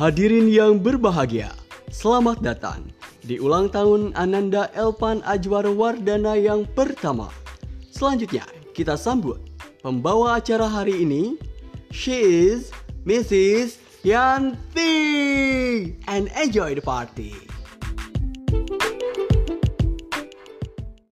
Hadirin yang berbahagia, selamat datang di ulang tahun Ananda Elpan Ajwar Wardana yang pertama. Selanjutnya, kita sambut pembawa acara hari ini. She is Mrs. Yanti and enjoy the party.